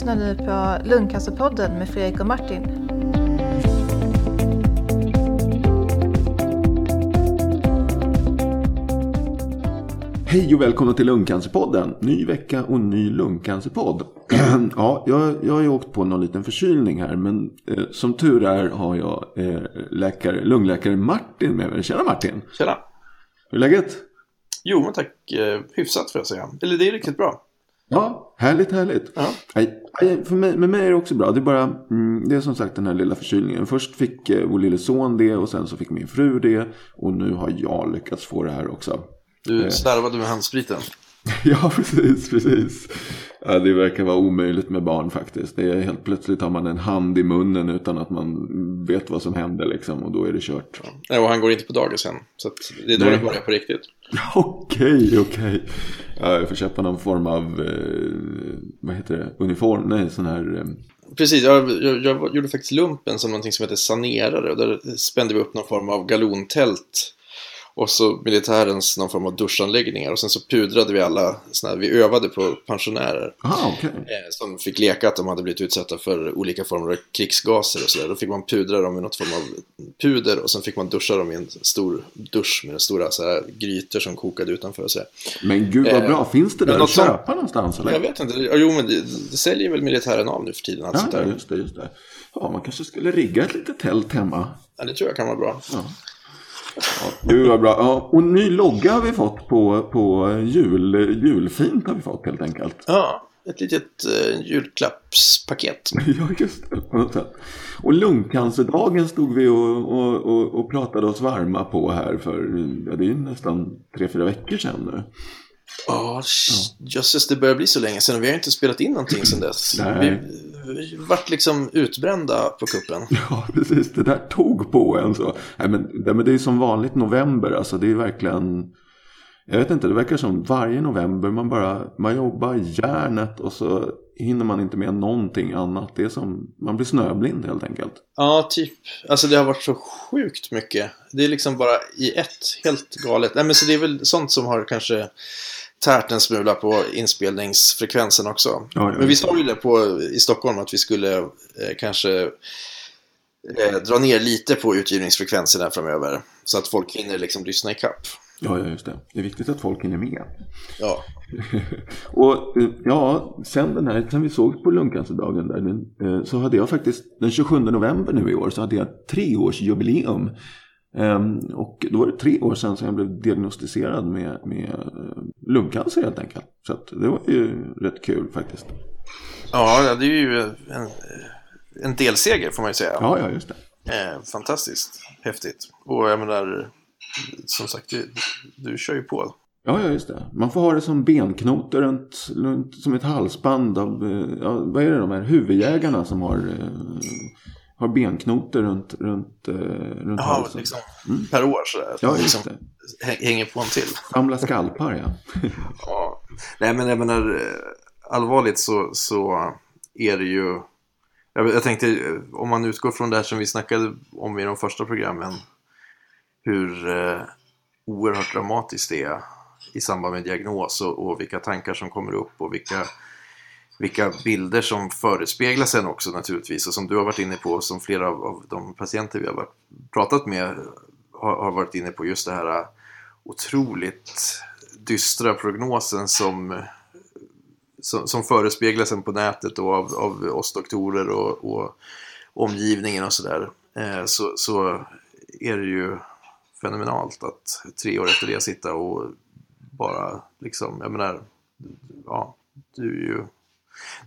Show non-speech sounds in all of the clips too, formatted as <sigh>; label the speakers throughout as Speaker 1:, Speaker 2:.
Speaker 1: lyssnar nu på Lungcancerpodden med Fredrik och Martin.
Speaker 2: Hej och välkomna till Lungcancerpodden. Ny vecka och ny lungcancerpodd. <clears throat> ja, jag, jag har ju åkt på någon liten förkylning här. Men eh, som tur är har jag eh, läkare, lungläkare Martin med mig. Tjena Martin!
Speaker 3: Tjena!
Speaker 2: Hur är läget?
Speaker 3: Jo, men tack. Eh, hyfsat får jag säga. Eller det är riktigt bra.
Speaker 2: Ja, härligt, härligt.
Speaker 3: Ja.
Speaker 2: Nej, för mig, med mig är det också bra. Det är bara, mm, det är som sagt den här lilla förkylningen. Först fick eh, vår lille son det och sen så fick min fru det. Och nu har jag lyckats få det här också.
Speaker 3: Du slarvade med handspriten. <laughs>
Speaker 2: Ja, precis, precis. Ja, det verkar vara omöjligt med barn faktiskt. Det är helt plötsligt har man en hand i munnen utan att man vet vad som händer liksom och då är det kört.
Speaker 3: Nej, och han går inte på dagis än. Så det är då det börjar på riktigt. <laughs>
Speaker 2: Okej, okej. Ja, jag får köpa någon form av, eh, vad heter det, uniform, nej sån här, eh,
Speaker 3: Precis, jag, jag, jag gjorde faktiskt lumpen som någonting som heter sanerare. Och där spände vi upp någon form av galontält. Och så militärens någon form av duschanläggningar. Och sen så pudrade vi alla, såna här, vi övade på pensionärer.
Speaker 2: aha okej.
Speaker 3: Eh, som fick leka att de hade blivit utsatta för olika former av krigsgaser och sådär. Då fick man pudra dem med något form av puder och sen fick man duscha dem i en stor dusch med stora så här, grytor som kokade utanför och så här.
Speaker 2: Men gud vad
Speaker 3: Eh,
Speaker 2: bra, finns det där att köpa någonstans eller?
Speaker 3: Jag vet inte, jo men det, det säljer väl militären av nu för tiden. Allt
Speaker 2: Ja,
Speaker 3: sånt
Speaker 2: ja,
Speaker 3: där.
Speaker 2: just det, just det. Ja, man kanske skulle rigga ett litet tält hemma.
Speaker 3: Ja, det tror jag kan vara bra.
Speaker 2: Ja. Ja, gud vad bra. Ja, och ny logga har vi fått på, på jul, julfint har vi fått helt enkelt.
Speaker 3: Ja, ett litet eh, julklappspaket. <laughs>
Speaker 2: Ja, just det. På något sätt. Och lungcancerdagen stod vi och, och, och, och pratade oss varma på här för, ja, det är nästan tre, fyra veckor sedan nu.
Speaker 3: Ja, jösses, det börjar bli så länge sedan vi har inte spelat in någonting sedan dess. <clears throat>
Speaker 2: Nej.
Speaker 3: Vi, vi vart liksom utbrända på kuppen. <laughs>
Speaker 2: Ja, precis. Det där tog på en så. Nej, men, nej, men det är som vanligt november. Alltså det är verkligen. Jag vet inte, det verkar som varje november man bara man jobbar järnet och så hinner man inte med någonting annat. Det är som, man blir snöblind helt enkelt.
Speaker 3: Ja, typ. Alltså det har varit så sjukt mycket. Det är liksom bara i ett, helt galet. Nej, men så det är väl sånt som har kanske tärt en smula på inspelningsfrekvensen också.
Speaker 2: ja,
Speaker 3: men vi sa ju det på, i Stockholm att vi skulle eh, kanske eh, dra ner lite på utgivningsfrekvensen framöver. Så att folk hinner liksom lyssna i kapp.
Speaker 2: Ja, ja, just det. Det är viktigt att folk hinner med.
Speaker 3: Ja. <laughs>
Speaker 2: och eh, ja, sen den här, sen vi såg på lungcancerdagen där, eh, så hade jag faktiskt den 27 november nu i år så hade jag treårsjubileum. Ehm, och då var det tre år sedan som jag blev diagnostiserad med, med eh, lungcancer helt enkelt. Så det var ju rätt kul faktiskt.
Speaker 3: ja, det är ju en, en delseger får man ju säga.
Speaker 2: Ja, ja, just det.
Speaker 3: Eh, fantastiskt häftigt. Och jag menar, som sagt, du, du kör ju på.
Speaker 2: Ja, ja, just det. Man får ha det som benknotor runt, runt som ett halsband av, eh, ja, vad är det de här huvudjägarna som har, eh, har benknotor runt, runt, eh, runt
Speaker 3: Ja,
Speaker 2: halsen.
Speaker 3: liksom per år sådär.
Speaker 2: Ja,
Speaker 3: liksom, hänger på en till.
Speaker 2: Samla skalpar, ja. <laughs>
Speaker 3: Ja. Nej, men jag menar, eh, allvarligt så, så är det ju... Jag, jag tänkte, eh, om man utgår från det här som vi snackade om i de första programmen, hur eh, oerhört dramatiskt det är i samband med diagnos och, och vilka tankar som kommer upp och vilka, vilka bilder som förespeglas en också naturligtvis och som du har varit inne på, som flera av, av de patienter vi har varit, pratat med har, har varit inne på, just det här äh, otroligt dystra prognosen som, som, som förespeglas en på nätet och av, av oss doktorer och, och omgivningen och sådär. Eh, så, så är det ju fenomenalt att tre år efter det sitta och bara liksom, jag menar, ja, du är ju,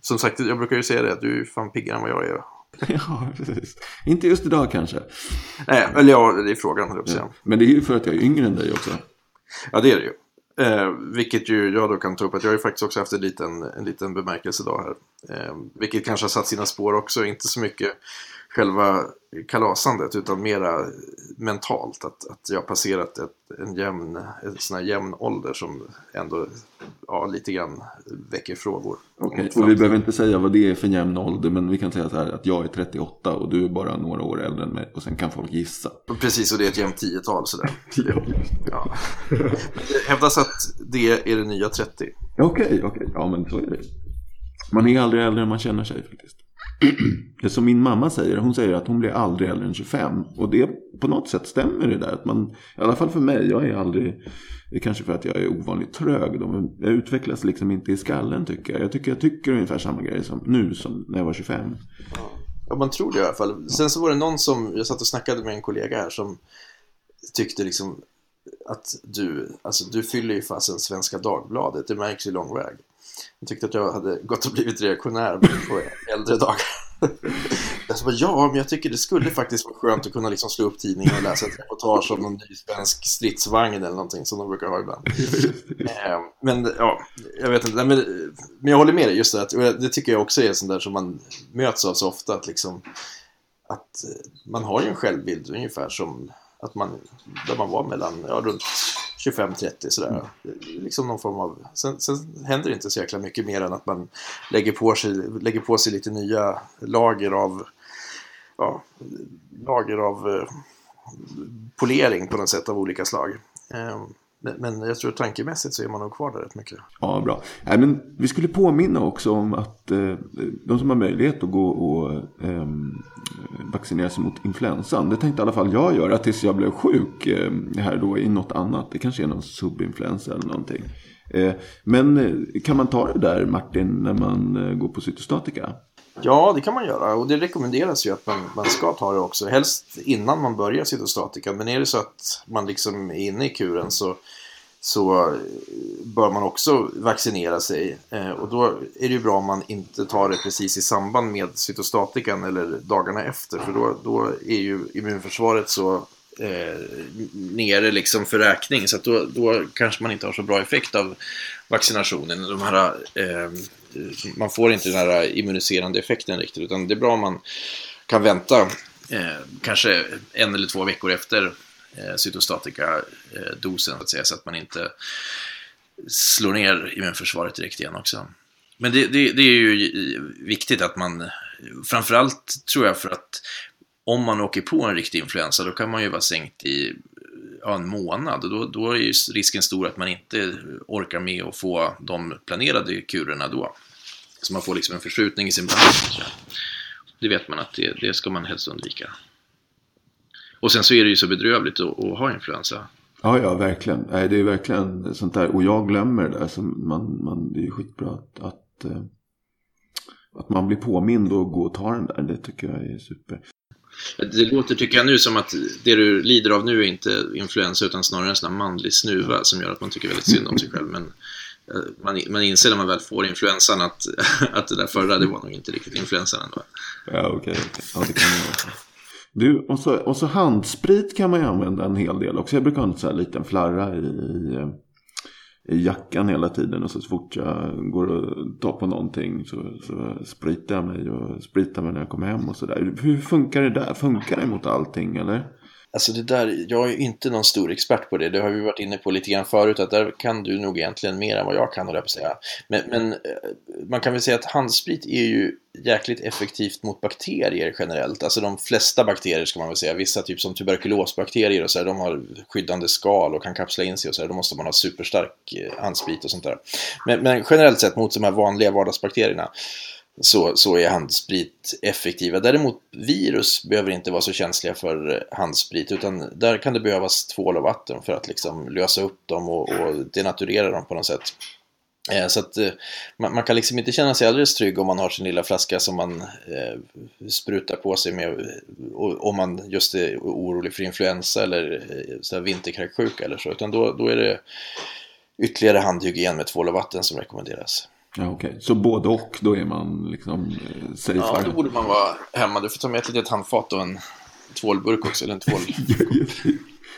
Speaker 3: som sagt, jag brukar ju säga det, att du är fan piggare än vad jag är. <laughs>
Speaker 2: ja, precis. Inte just idag kanske.
Speaker 3: Nej, eller ja, det är frågan, säga.
Speaker 2: Men det är ju för att jag är yngre än dig också.
Speaker 3: Ja, det är det ju. Eh, vilket ju jag då kan ta upp att jag har ju faktiskt också haft en liten, en liten bemärkelsedag här. Eh, vilket kanske har satt sina spår också, inte så mycket själva kalasandet utan mera mentalt. Att, att jag passerat ett, en jämn, en sån här jämn ålder som ändå ja, lite grann väcker frågor.
Speaker 2: Okej, och vi behöver inte säga vad det är för jämn ålder, men vi kan säga så här att jag är 38 och du är bara några år äldre än mig. Och sen kan folk gissa.
Speaker 3: Precis, och det är ett jämnt tiotal sådär. <laughs>
Speaker 2: Ja,
Speaker 3: Ja. Det hävdas att det är det nya 30.
Speaker 2: Okej, okej. Ja, men så är det. Man är aldrig äldre än man känner sig faktiskt. <clears throat> Det som min mamma säger, hon säger att hon blir aldrig äldre än 25. Och det på något sätt stämmer det där. Att man, I alla fall för mig, jag är aldrig, det är kanske för att jag är ovanligt trög då, men jag utvecklas liksom inte i skallen tycker jag. Jag tycker jag tycker ungefär samma grej som nu som när jag var 25.
Speaker 3: Ja, man tror det i alla fall. Sen så var det någon som, jag satt och snackade med en kollega här som tyckte liksom att du, alltså du fyller ju fasen Svenska Dagbladet, det märks ju lång väg. Jag tyckte att jag hade gått och blivit reaktionär på <laughs> äldre dagar. Jag sa, ja, men jag tycker det skulle faktiskt vara skönt att kunna liksom slå upp tidningen och läsa ett reportage om någon ny svensk stridsvagn eller någonting som de brukar ha ibland. Eh, men ja, jag vet inte. Men, men jag håller med dig just det. Att, det tycker jag också är sånt där som man möts av så ofta. Att, liksom, att man har ju en självbild ungefär som att man, där man var mellan, ja, runt 25-30 sådär. Mm. Liksom någon form av, sen, sen händer det inte så jäkla mycket mer än att man lägger på sig, lägger på sig lite nya lager av, ja, lager av eh, polering på något sätt av olika slag. Eh, men jag tror tankemässigt så är man nog kvar där rätt mycket.
Speaker 2: Ja, bra. Nej, men vi skulle påminna också om att eh, de som har möjlighet att gå och eh, vaccinera sig mot influensan. Det tänkte i alla fall jag göra tills jag blev sjuk eh, här då i något annat. Det kanske är någon subinfluensa eller någonting. Eh, men eh, kan man ta det där Martin när man eh, går på cytostatika?
Speaker 3: Ja, det kan man göra och det rekommenderas ju att man, man ska ta det också. Helst innan man börjar cytostatika. Men är det så att man liksom är inne i kuren så, så eh, bör man också vaccinera sig. Eh, och då är det ju bra om man inte tar det precis i samband med cytostatikan eller dagarna efter. För då, då är ju immunförsvaret så eh, nere liksom för räkning. Så då, då kanske man inte har så bra effekt av vaccinationen. De här eh, man får inte den här immuniserande effekten riktigt. Utan det är bra om man kan vänta eh, kanske en eller två veckor efter eh, cytostatika-dosen. Så att, säga, så att man inte slår ner immunförsvaret direkt igen också. Men det, det, det, är ju viktigt att man, framförallt tror jag för att om man åker på en riktig influensa då kan man ju vara sänkt i ja, en månad. Då, då är ju risken stor att man inte orkar med att få de planerade kurerna då. Så man får liksom en förskjutning i sin behandling. Det vet man att det, det ska man helst undvika. Och sen så är det ju så bedrövligt att, att ha influensa.
Speaker 2: Ja, ja, verkligen. Nej, det är verkligen sånt där. Och jag glömmer det där. Så man, man, det är skitbra att, att, eh, att man blir påmind och går och tar den där. Det tycker jag är super.
Speaker 3: Det låter, tycker jag nu, som att det du lider av nu är inte influensa utan snarare en sån här manlig snuva som gör att man tycker väldigt synd om sig själv. Men eh, man, man inser när man väl får influensan att, <laughs> att det där förra, det var nog inte riktigt influensan ändå.
Speaker 2: Ja, okej. Okay. Ja, det kan man Du, och så, och så handsprit kan man ju använda en hel del också. Jag brukar ha en sån här liten flarra i, i eh, i jackan hela tiden. Och så, så fort jag går och tar på någonting så, så spritar jag mig och spritar mig när jag kommer hem och sådär. Hur funkar det där? Funkar det mot allting eller?
Speaker 3: Alltså det där, jag är inte någon stor expert på det. Det har vi varit inne på lite grann förut, att där kan du nog egentligen mer än vad jag kan, hålla på att säga. Men, men, eh, man kan väl säga att handsprit är ju jäkligt effektivt mot bakterier generellt. Alltså de flesta bakterier ska man väl säga. Vissa typ som tuberkulosbakterier och så här, de har skyddande skal och kan kapsla in sig och så här. Då måste man ha superstark eh, handsprit och sånt där. Men, men generellt sett mot de här vanliga vardagsbakterierna så, så är handsprit effektiva. Däremot virus behöver inte vara så känsliga för handsprit utan där kan det behövas tvål och vatten för att liksom lösa upp dem och, och denaturera dem på något sätt. Eh, så att eh, man, man, kan liksom inte känna sig alldeles trygg om man har sin lilla flaska som man eh, sprutar på sig med om man just är orolig för influensa eller eh, vinterkräksjuka eller så. Utan då, då är det ytterligare handhygien med tvål och vatten som rekommenderas.
Speaker 2: Ja, Okej, okay. så både och då är man liksom eh, safe?
Speaker 3: Ja, då borde man vara hemma. Du får ta med ett litet handfat och en tvålburk också, eller en tvål. <laughs>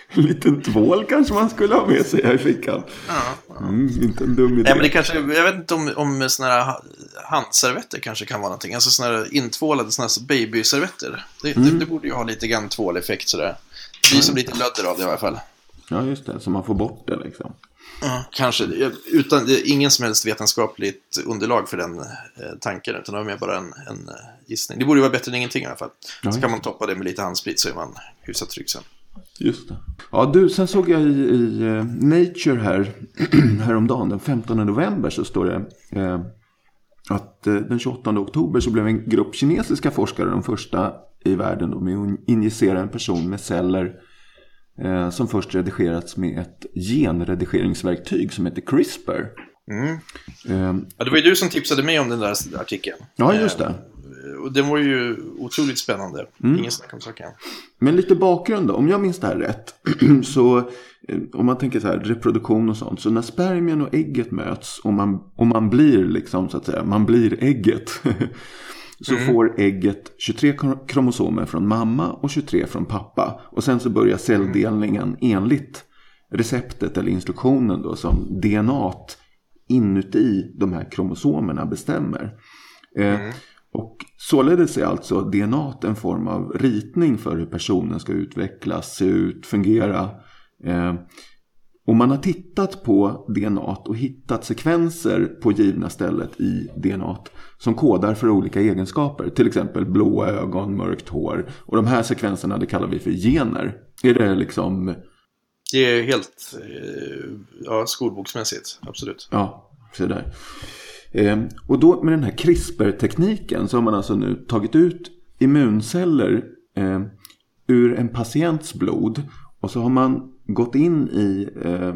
Speaker 2: en liten tvål kanske man skulle ha med sig här i fickan. Ja, ja. Mm, inte en dum idé.
Speaker 3: Nej, men det kanske, jag vet inte om, om sådana här handservetter kanske kan vara någonting. Alltså sådana här intvålade sådana här babyservetter. Det, mm. det, det, borde ju ha lite grann tvåleffekt sådär. Det blir som lite lödder av det i alla fall.
Speaker 2: Ja, just det. Så man får bort det liksom.
Speaker 3: Ja, kanske. Utan, ingen som helst vetenskapligt underlag för den eh, tanken. Utan det var mer bara en, en eh, gissning. Det borde ju vara bättre än ingenting i alla fall. Ja, så kan man toppa det med lite handsprit så är man hyfsat trygg sen.
Speaker 2: Just det. Ja, du, sen såg jag i, i uh, Nature här <clears throat> häromdagen, den 15 november, så står det uh, att eh, den 28 oktober så blev en grupp kinesiska forskare de första i världen då, med att injicera en person med celler eh, som först redigerats med ett genredigeringsverktyg som heter CRISPR.
Speaker 3: Mm.
Speaker 2: Eh,
Speaker 3: Ja, det var ju du som tipsade mig om den där artikeln.
Speaker 2: ja, just det.
Speaker 3: Eh, Och den var ju otroligt spännande.
Speaker 2: Mm.
Speaker 3: Ingen snack om saken.
Speaker 2: Men lite bakgrund då, om jag minns det här rätt. <clears throat> så eh, om man tänker så här reproduktion och sånt. Så när spermien och ägget möts och man, och man blir liksom så att säga, man blir ägget. <laughs> så får ägget 23 kro- kromosomer från mamma och 23 från pappa. Och sen så börjar celldelningen enligt receptet eller instruktionen då som DNA inuti de här kromosomerna bestämmer. Eh, och således är alltså DNA en form av ritning för hur personen ska utvecklas, se ut, fungera. Eh, och man har tittat på DNA och hittat sekvenser på givna stället i DNA som kodar för olika egenskaper. Till exempel blåa ögon, mörkt hår. Och de här sekvenserna det kallar vi för gener. Är det liksom,
Speaker 3: Det är helt eh, ja, skolboksmässigt, absolut.
Speaker 2: ja, så där. Eh, och då med den här CRISPR-tekniken så har man alltså nu tagit ut immunceller eh, ur en patients blod. Och så har man gått in i eh,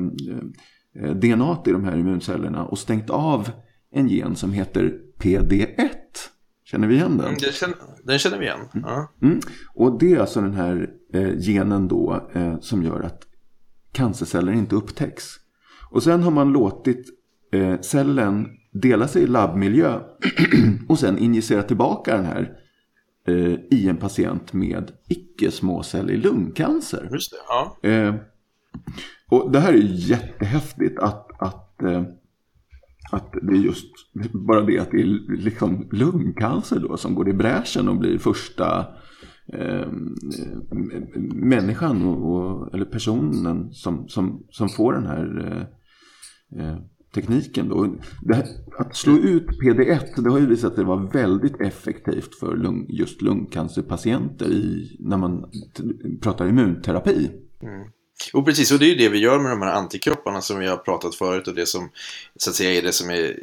Speaker 2: eh, DNA i de här immuncellerna och stängt av en gen som heter PD1. Känner vi igen den?
Speaker 3: Mm, Den känner, den känner vi igen. Ja.
Speaker 2: Mm. Och det är alltså den här eh, genen då eh, som gör att cancerceller inte upptäcks. Och sen har man låtit eh, cellen dela sig i labbmiljö <clears throat> och sen injicera tillbaka den här eh, i en patient med icke-småcellig lungcancer.
Speaker 3: Just det, ja.
Speaker 2: Och det här är jättehäftigt att, att, eh, att det är just bara det att det är liksom lungcancer då som går i bräschen och blir första eh, människan och, och, eller personen som, som, som får den här eh, eh tekniken. Då. Det här, att slå ut PD1 det har ju visat sig vara väldigt effektivt för lung, just lungcancerpatienter i, när man t- pratar immunterapi. Mm.
Speaker 3: Och precis, och det är ju det vi gör med de här antikropparna som vi har pratat förut och det som så att säga är det som är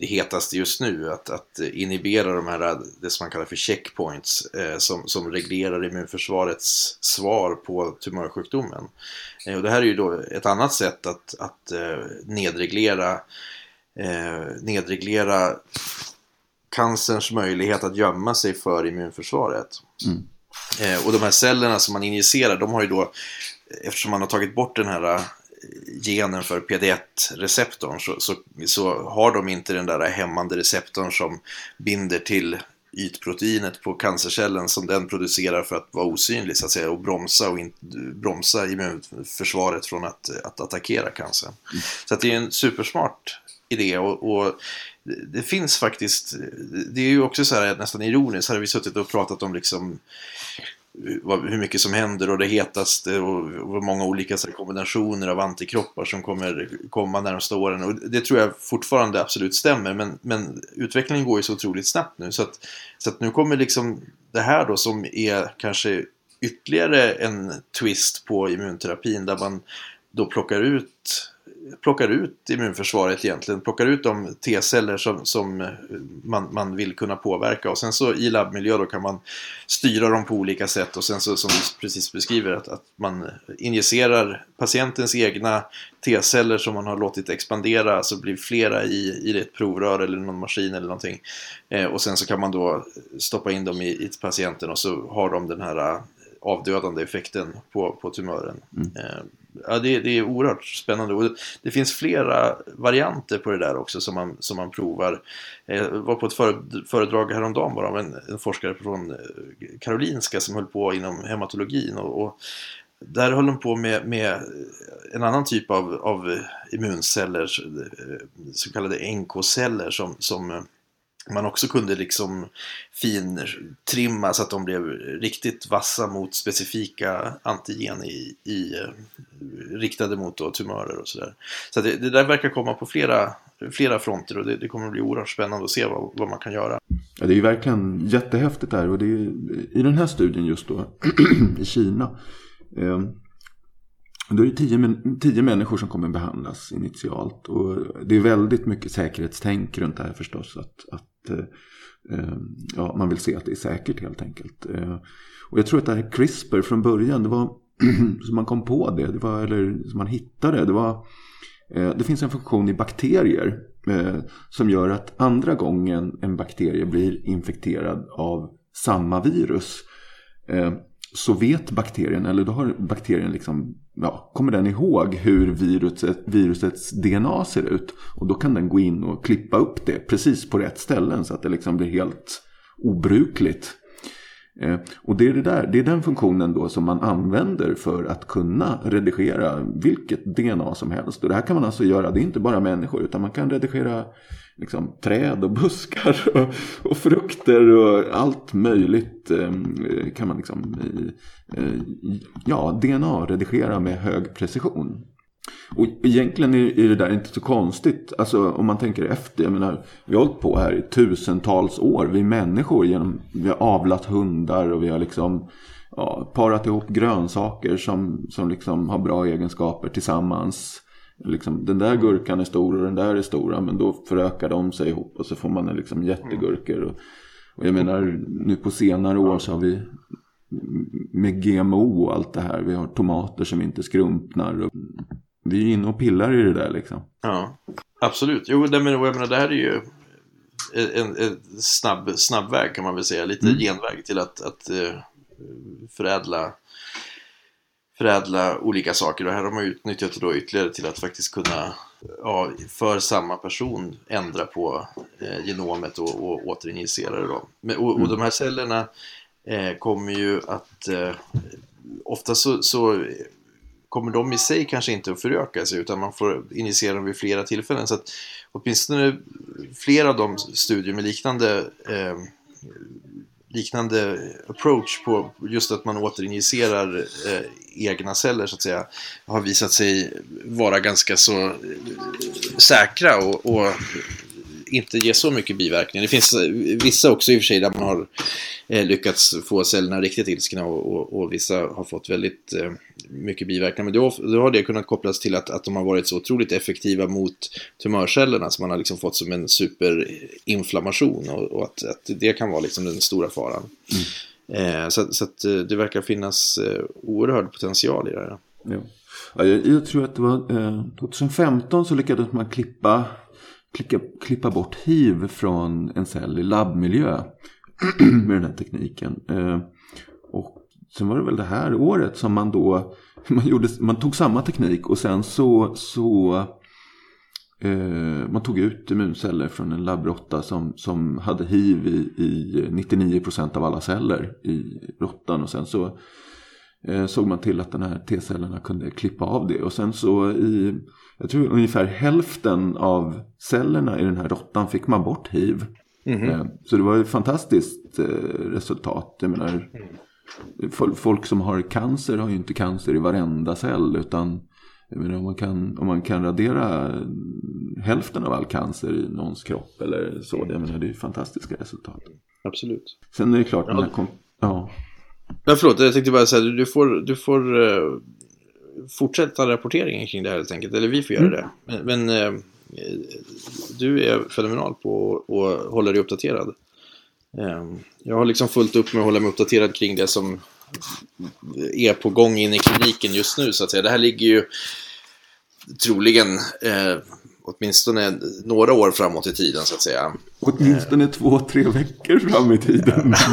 Speaker 3: det hetaste just nu. Att, att inhibera de här, det som man kallar för checkpoints eh, som, som reglerar immunförsvarets svar på tumörsjukdomen. Eh, och det här är ju då ett annat sätt att, att eh, nedreglera, eh, nedreglera cancerns möjlighet att gömma sig för immunförsvaret. Mm och de här cellerna som man injicerar, de har ju då, eftersom man har tagit bort den här eh, genen för PD1-receptorn så, så, så har de inte den där hämmande receptorn som binder till ytproteinet på cancercellen som den producerar för att vara osynlig så att säga och bromsa, och in, bromsa immunförsvaret från att, att attackera cancern. Så att det är en supersmart idé och, och det, finns faktiskt, det är ju också så här nästan ironiskt, här har vi suttit och pratat om liksom hur mycket som händer och det hetaste och, många olika kombinationer av antikroppar som kommer komma närmsta åren. Och det tror jag fortfarande absolut stämmer, men, men utvecklingen går ju så otroligt snabbt nu. Så att, så att nu kommer liksom det här då som är kanske ytterligare en twist på immunterapin där man då plockar ut plockar ut immunförsvaret egentligen, plockar ut de T-celler som, som man, man vill kunna påverka och sen så i labbmiljö då kan man styra dem på olika sätt och sen så som vi precis beskriver att, att man injicerar patientens egna T-celler som man har låtit expandera så blir flera i, i ett provrör eller någon maskin eller någonting eh, och sen så kan man då stoppa in dem i, i patienten och så har de den här avdödande effekten på, på tumören. Mm. Eh, ja, det, det, är oerhört spännande och det finns flera varianter på det där också som man, som man provar. Eh, jag var på ett föredrag häromdagen bara av en, en forskare från eh, Karolinska som höll på inom hematologin och, och där höll de på med, med, en annan typ av, av immunceller, eh, så kallade NK-celler som, som man också kunde liksom fintrimma så att de blev riktigt vassa mot specifika antigen i, i eh, riktade mot då, tumörer och sådär. Så det, det, där verkar komma på flera, flera fronter och det, det kommer att bli oerhört spännande att se vad, vad man kan göra.
Speaker 2: Ja, det är ju verkligen jättehäftigt där och det är i den här studien just då <clears throat> i Kina. Eh, då är det tio, tio människor som kommer behandlas initialt. Och det är väldigt mycket säkerhetstänk runt det här förstås. Att, att eh, eh, ja, man vill se att det är säkert helt enkelt. Eh, och jag tror att det här CRISPR från början, det var <clears throat> som man kom på det, det var, eller som man hittade, det var det finns en funktion i bakterier som gör att andra gången en bakterie blir infekterad av samma virus så vet bakterien, eller då har bakterien liksom, ja, kommer den ihåg hur viruset, virusets DNA ser ut. Och då kan den gå in och klippa upp det precis på rätt ställen så att det liksom blir helt obrukligt. Eh, och det är, det, där, det är den funktionen då som man använder för att kunna redigera vilket DNA som helst. Och det här kan man alltså göra, det är inte bara människor utan man kan redigera liksom, träd och buskar <laughs> och, och, frukter och allt möjligt eh, kan man liksom eh, eh ja, DNA-redigera med hög precision. Och egentligen är det där inte så konstigt. Alltså om man tänker efter. Jag menar, vi har hållit på här i tusentals år. Vi människor. Genom, vi har avlat hundar och vi har liksom ja, parat ihop grönsaker som, som liksom har bra egenskaper tillsammans. Liksom, den där gurkan är stor och den där är stora. Men då förökar de sig ihop och så får man liksom jättegurkor. Och, och jag menar nu på senare år så har vi med GMO och allt det här. Vi har tomater som inte skrumpnar. Vi är inne och pillar i det där liksom.
Speaker 3: Ja, absolut. Jo, det, men, jag menar, det här är ju en, en snabb, snabb väg kan man väl säga. Lite mm. genväg till att, att uh, förädla, förädla olika saker. Och här har man utnyttjat det då ytterligare till att faktiskt kunna ja, för samma person ändra på eh, genomet och, och återinjicera det. Då. Men, och, och mm. de här cellerna eh, kommer ju att eh, ofta så, så kommer de i sig kanske inte att föröka sig utan man får initiera dem vid flera tillfällen. Så att åtminstone flera av de studier med liknande, eh, liknande approach på just att man återinjicerar eh, egna celler så att säga har visat sig vara ganska så eh, säkra och, och inte ge så mycket biverkningar. Det finns vissa också i och för sig där man har eh, lyckats få cellerna riktigt ilskna och, och, och vissa har fått väldigt eh, mycket biverkningar. Men då, då, har det kunnat kopplas till att, att de har varit så otroligt effektiva mot tumörcellerna så man har liksom fått som en superinflammation och, och att, att, det kan vara liksom den stora faran. Mm. Eh, så, så att eh, det verkar finnas eh, oerhörd potential i det här.
Speaker 2: Ja. Jag, jag, tror att det var eh, 2015 så lyckades man klippa klicka, klippa bort hiv från en cell i labbmiljö <clears throat> med den här tekniken. Eh, och sen var det väl det här året som man då <laughs> man, gjorde, man tog samma teknik och sen så, så eh, man tog ut immunceller från en labbråtta som, som hade hiv i, i 99% av alla celler i råttan och sen så såg man till att den här T-cellerna kunde klippa av det och sen så i jag tror ungefär hälften av cellerna i den här råttan fick man bort hiv. Mm-hmm. Så det var ett fantastiskt eh, resultat. Jag menar, folk som har cancer har ju inte cancer i varenda cell. Utan jag menar, om, man kan, om man kan radera hälften av all cancer i någons kropp eller så. Jag menar, det är fantastiska resultat.
Speaker 3: Absolut.
Speaker 2: Sen är det klart. Ja. Kom, ja.
Speaker 3: Men förlåt, jag tänkte bara säga, du får, du får uh fortsätta rapporteringen kring det här helt enkelt. Eller vi får göra mm. det. Men, men eh, du är fenomenal på att hålla dig uppdaterad. Eh, jag har liksom fullt upp med att hålla mig uppdaterad kring det som är på gång in i kliniken just nu så att säga. Det här ligger ju troligen eh, åtminstone några år framåt i tiden så att säga.
Speaker 2: Åtminstone eh. två, tre veckor fram i tiden. <laughs>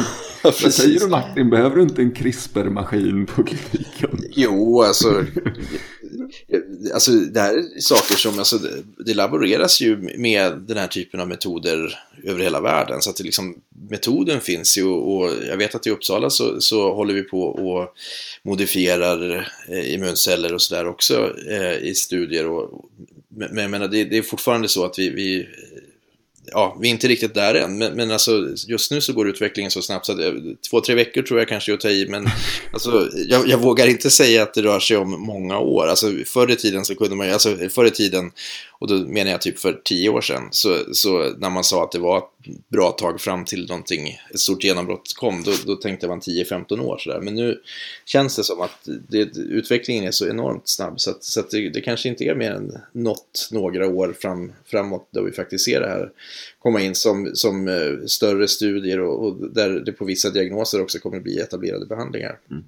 Speaker 2: Vad säger du Martin, behöver du inte en CRISPR-maskin på kliniken?
Speaker 3: Jo, alltså, alltså det här är saker som, alltså, det, laboreras ju med den här typen av metoder över hela världen. Så att det liksom, metoden finns ju och jag vet att i Uppsala så, så håller vi på och modifierar eh, immunceller och sådär också eh, i studier. Och, men jag menar, det, det, är fortfarande så att vi, vi ja, vi är inte riktigt där än, men, men alltså, just nu så går utvecklingen så snabbt så att två, tre veckor tror jag kanske är att ta i, men <laughs> alltså, jag, jag, vågar inte säga att det rör sig om många år. Alltså, förr i tiden så kunde man alltså förr i tiden, och då menar jag typ för tio år sedan, så, så när man sa att det var ett bra tag fram till någonting, ett stort genombrott kom, då, då tänkte man 10-15 år sådär. Men nu känns det som att det, utvecklingen är så enormt snabb, så, att, så att det, det, kanske inte är mer än något, några år fram, framåt då vi faktiskt ser det här komma in som, som eh, större studier och, och, där det på vissa diagnoser också kommer bli etablerade behandlingar. Mm.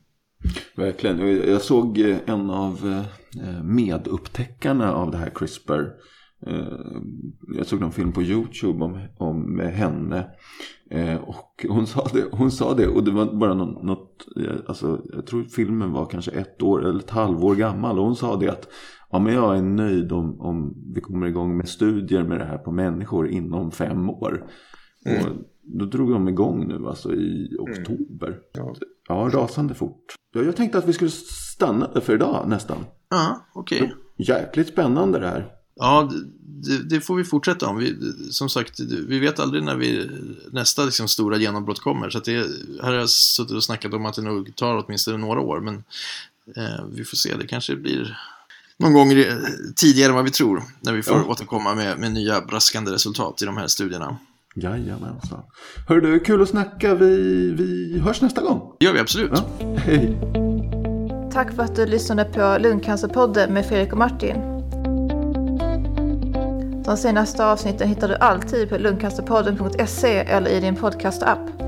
Speaker 2: Verkligen. Jag såg eh, en av eh, medupptäckarna av det här CRISPR. Jag såg någon film på YouTube om, om henne. Och hon sa det, hon sa det och det var bara något, något alltså, jag tror filmen var kanske ett år eller ett halvår gammal. Och hon sa det att ja, men jag är nöjd om, om vi kommer igång med studier med det här på människor inom fem år. Mm. Och då drog de igång nu alltså i oktober. Mm. Ja. ja, rasande fort. Ja, jag tänkte att vi skulle stanna för idag nästan.
Speaker 3: Ja, okej. Okay.
Speaker 2: Jäkligt spännande det här.
Speaker 3: Ja, det, det, får vi fortsätta om. Vi, som sagt, vi vet aldrig när vi, nästa liksom, stora genombrott kommer. Så det, här har jag suttit och snackat om att det nog tar åtminstone några år. Men eh, vi får se, det kanske blir någon gång tidigare än vad vi tror. När vi får ja. återkomma med, med nya braskande resultat i de här studierna.
Speaker 2: Jajamensan. Hör du, kul att snacka. Vi, vi hörs nästa gång.
Speaker 3: Det gör vi absolut. Ja.
Speaker 2: Hej.
Speaker 1: Tack för att du lyssnade på Lungcancerpodden med Fredrik och Martin. De senaste avsnitten hittar du alltid på lungcancerpodden.se eller i din podcastapp.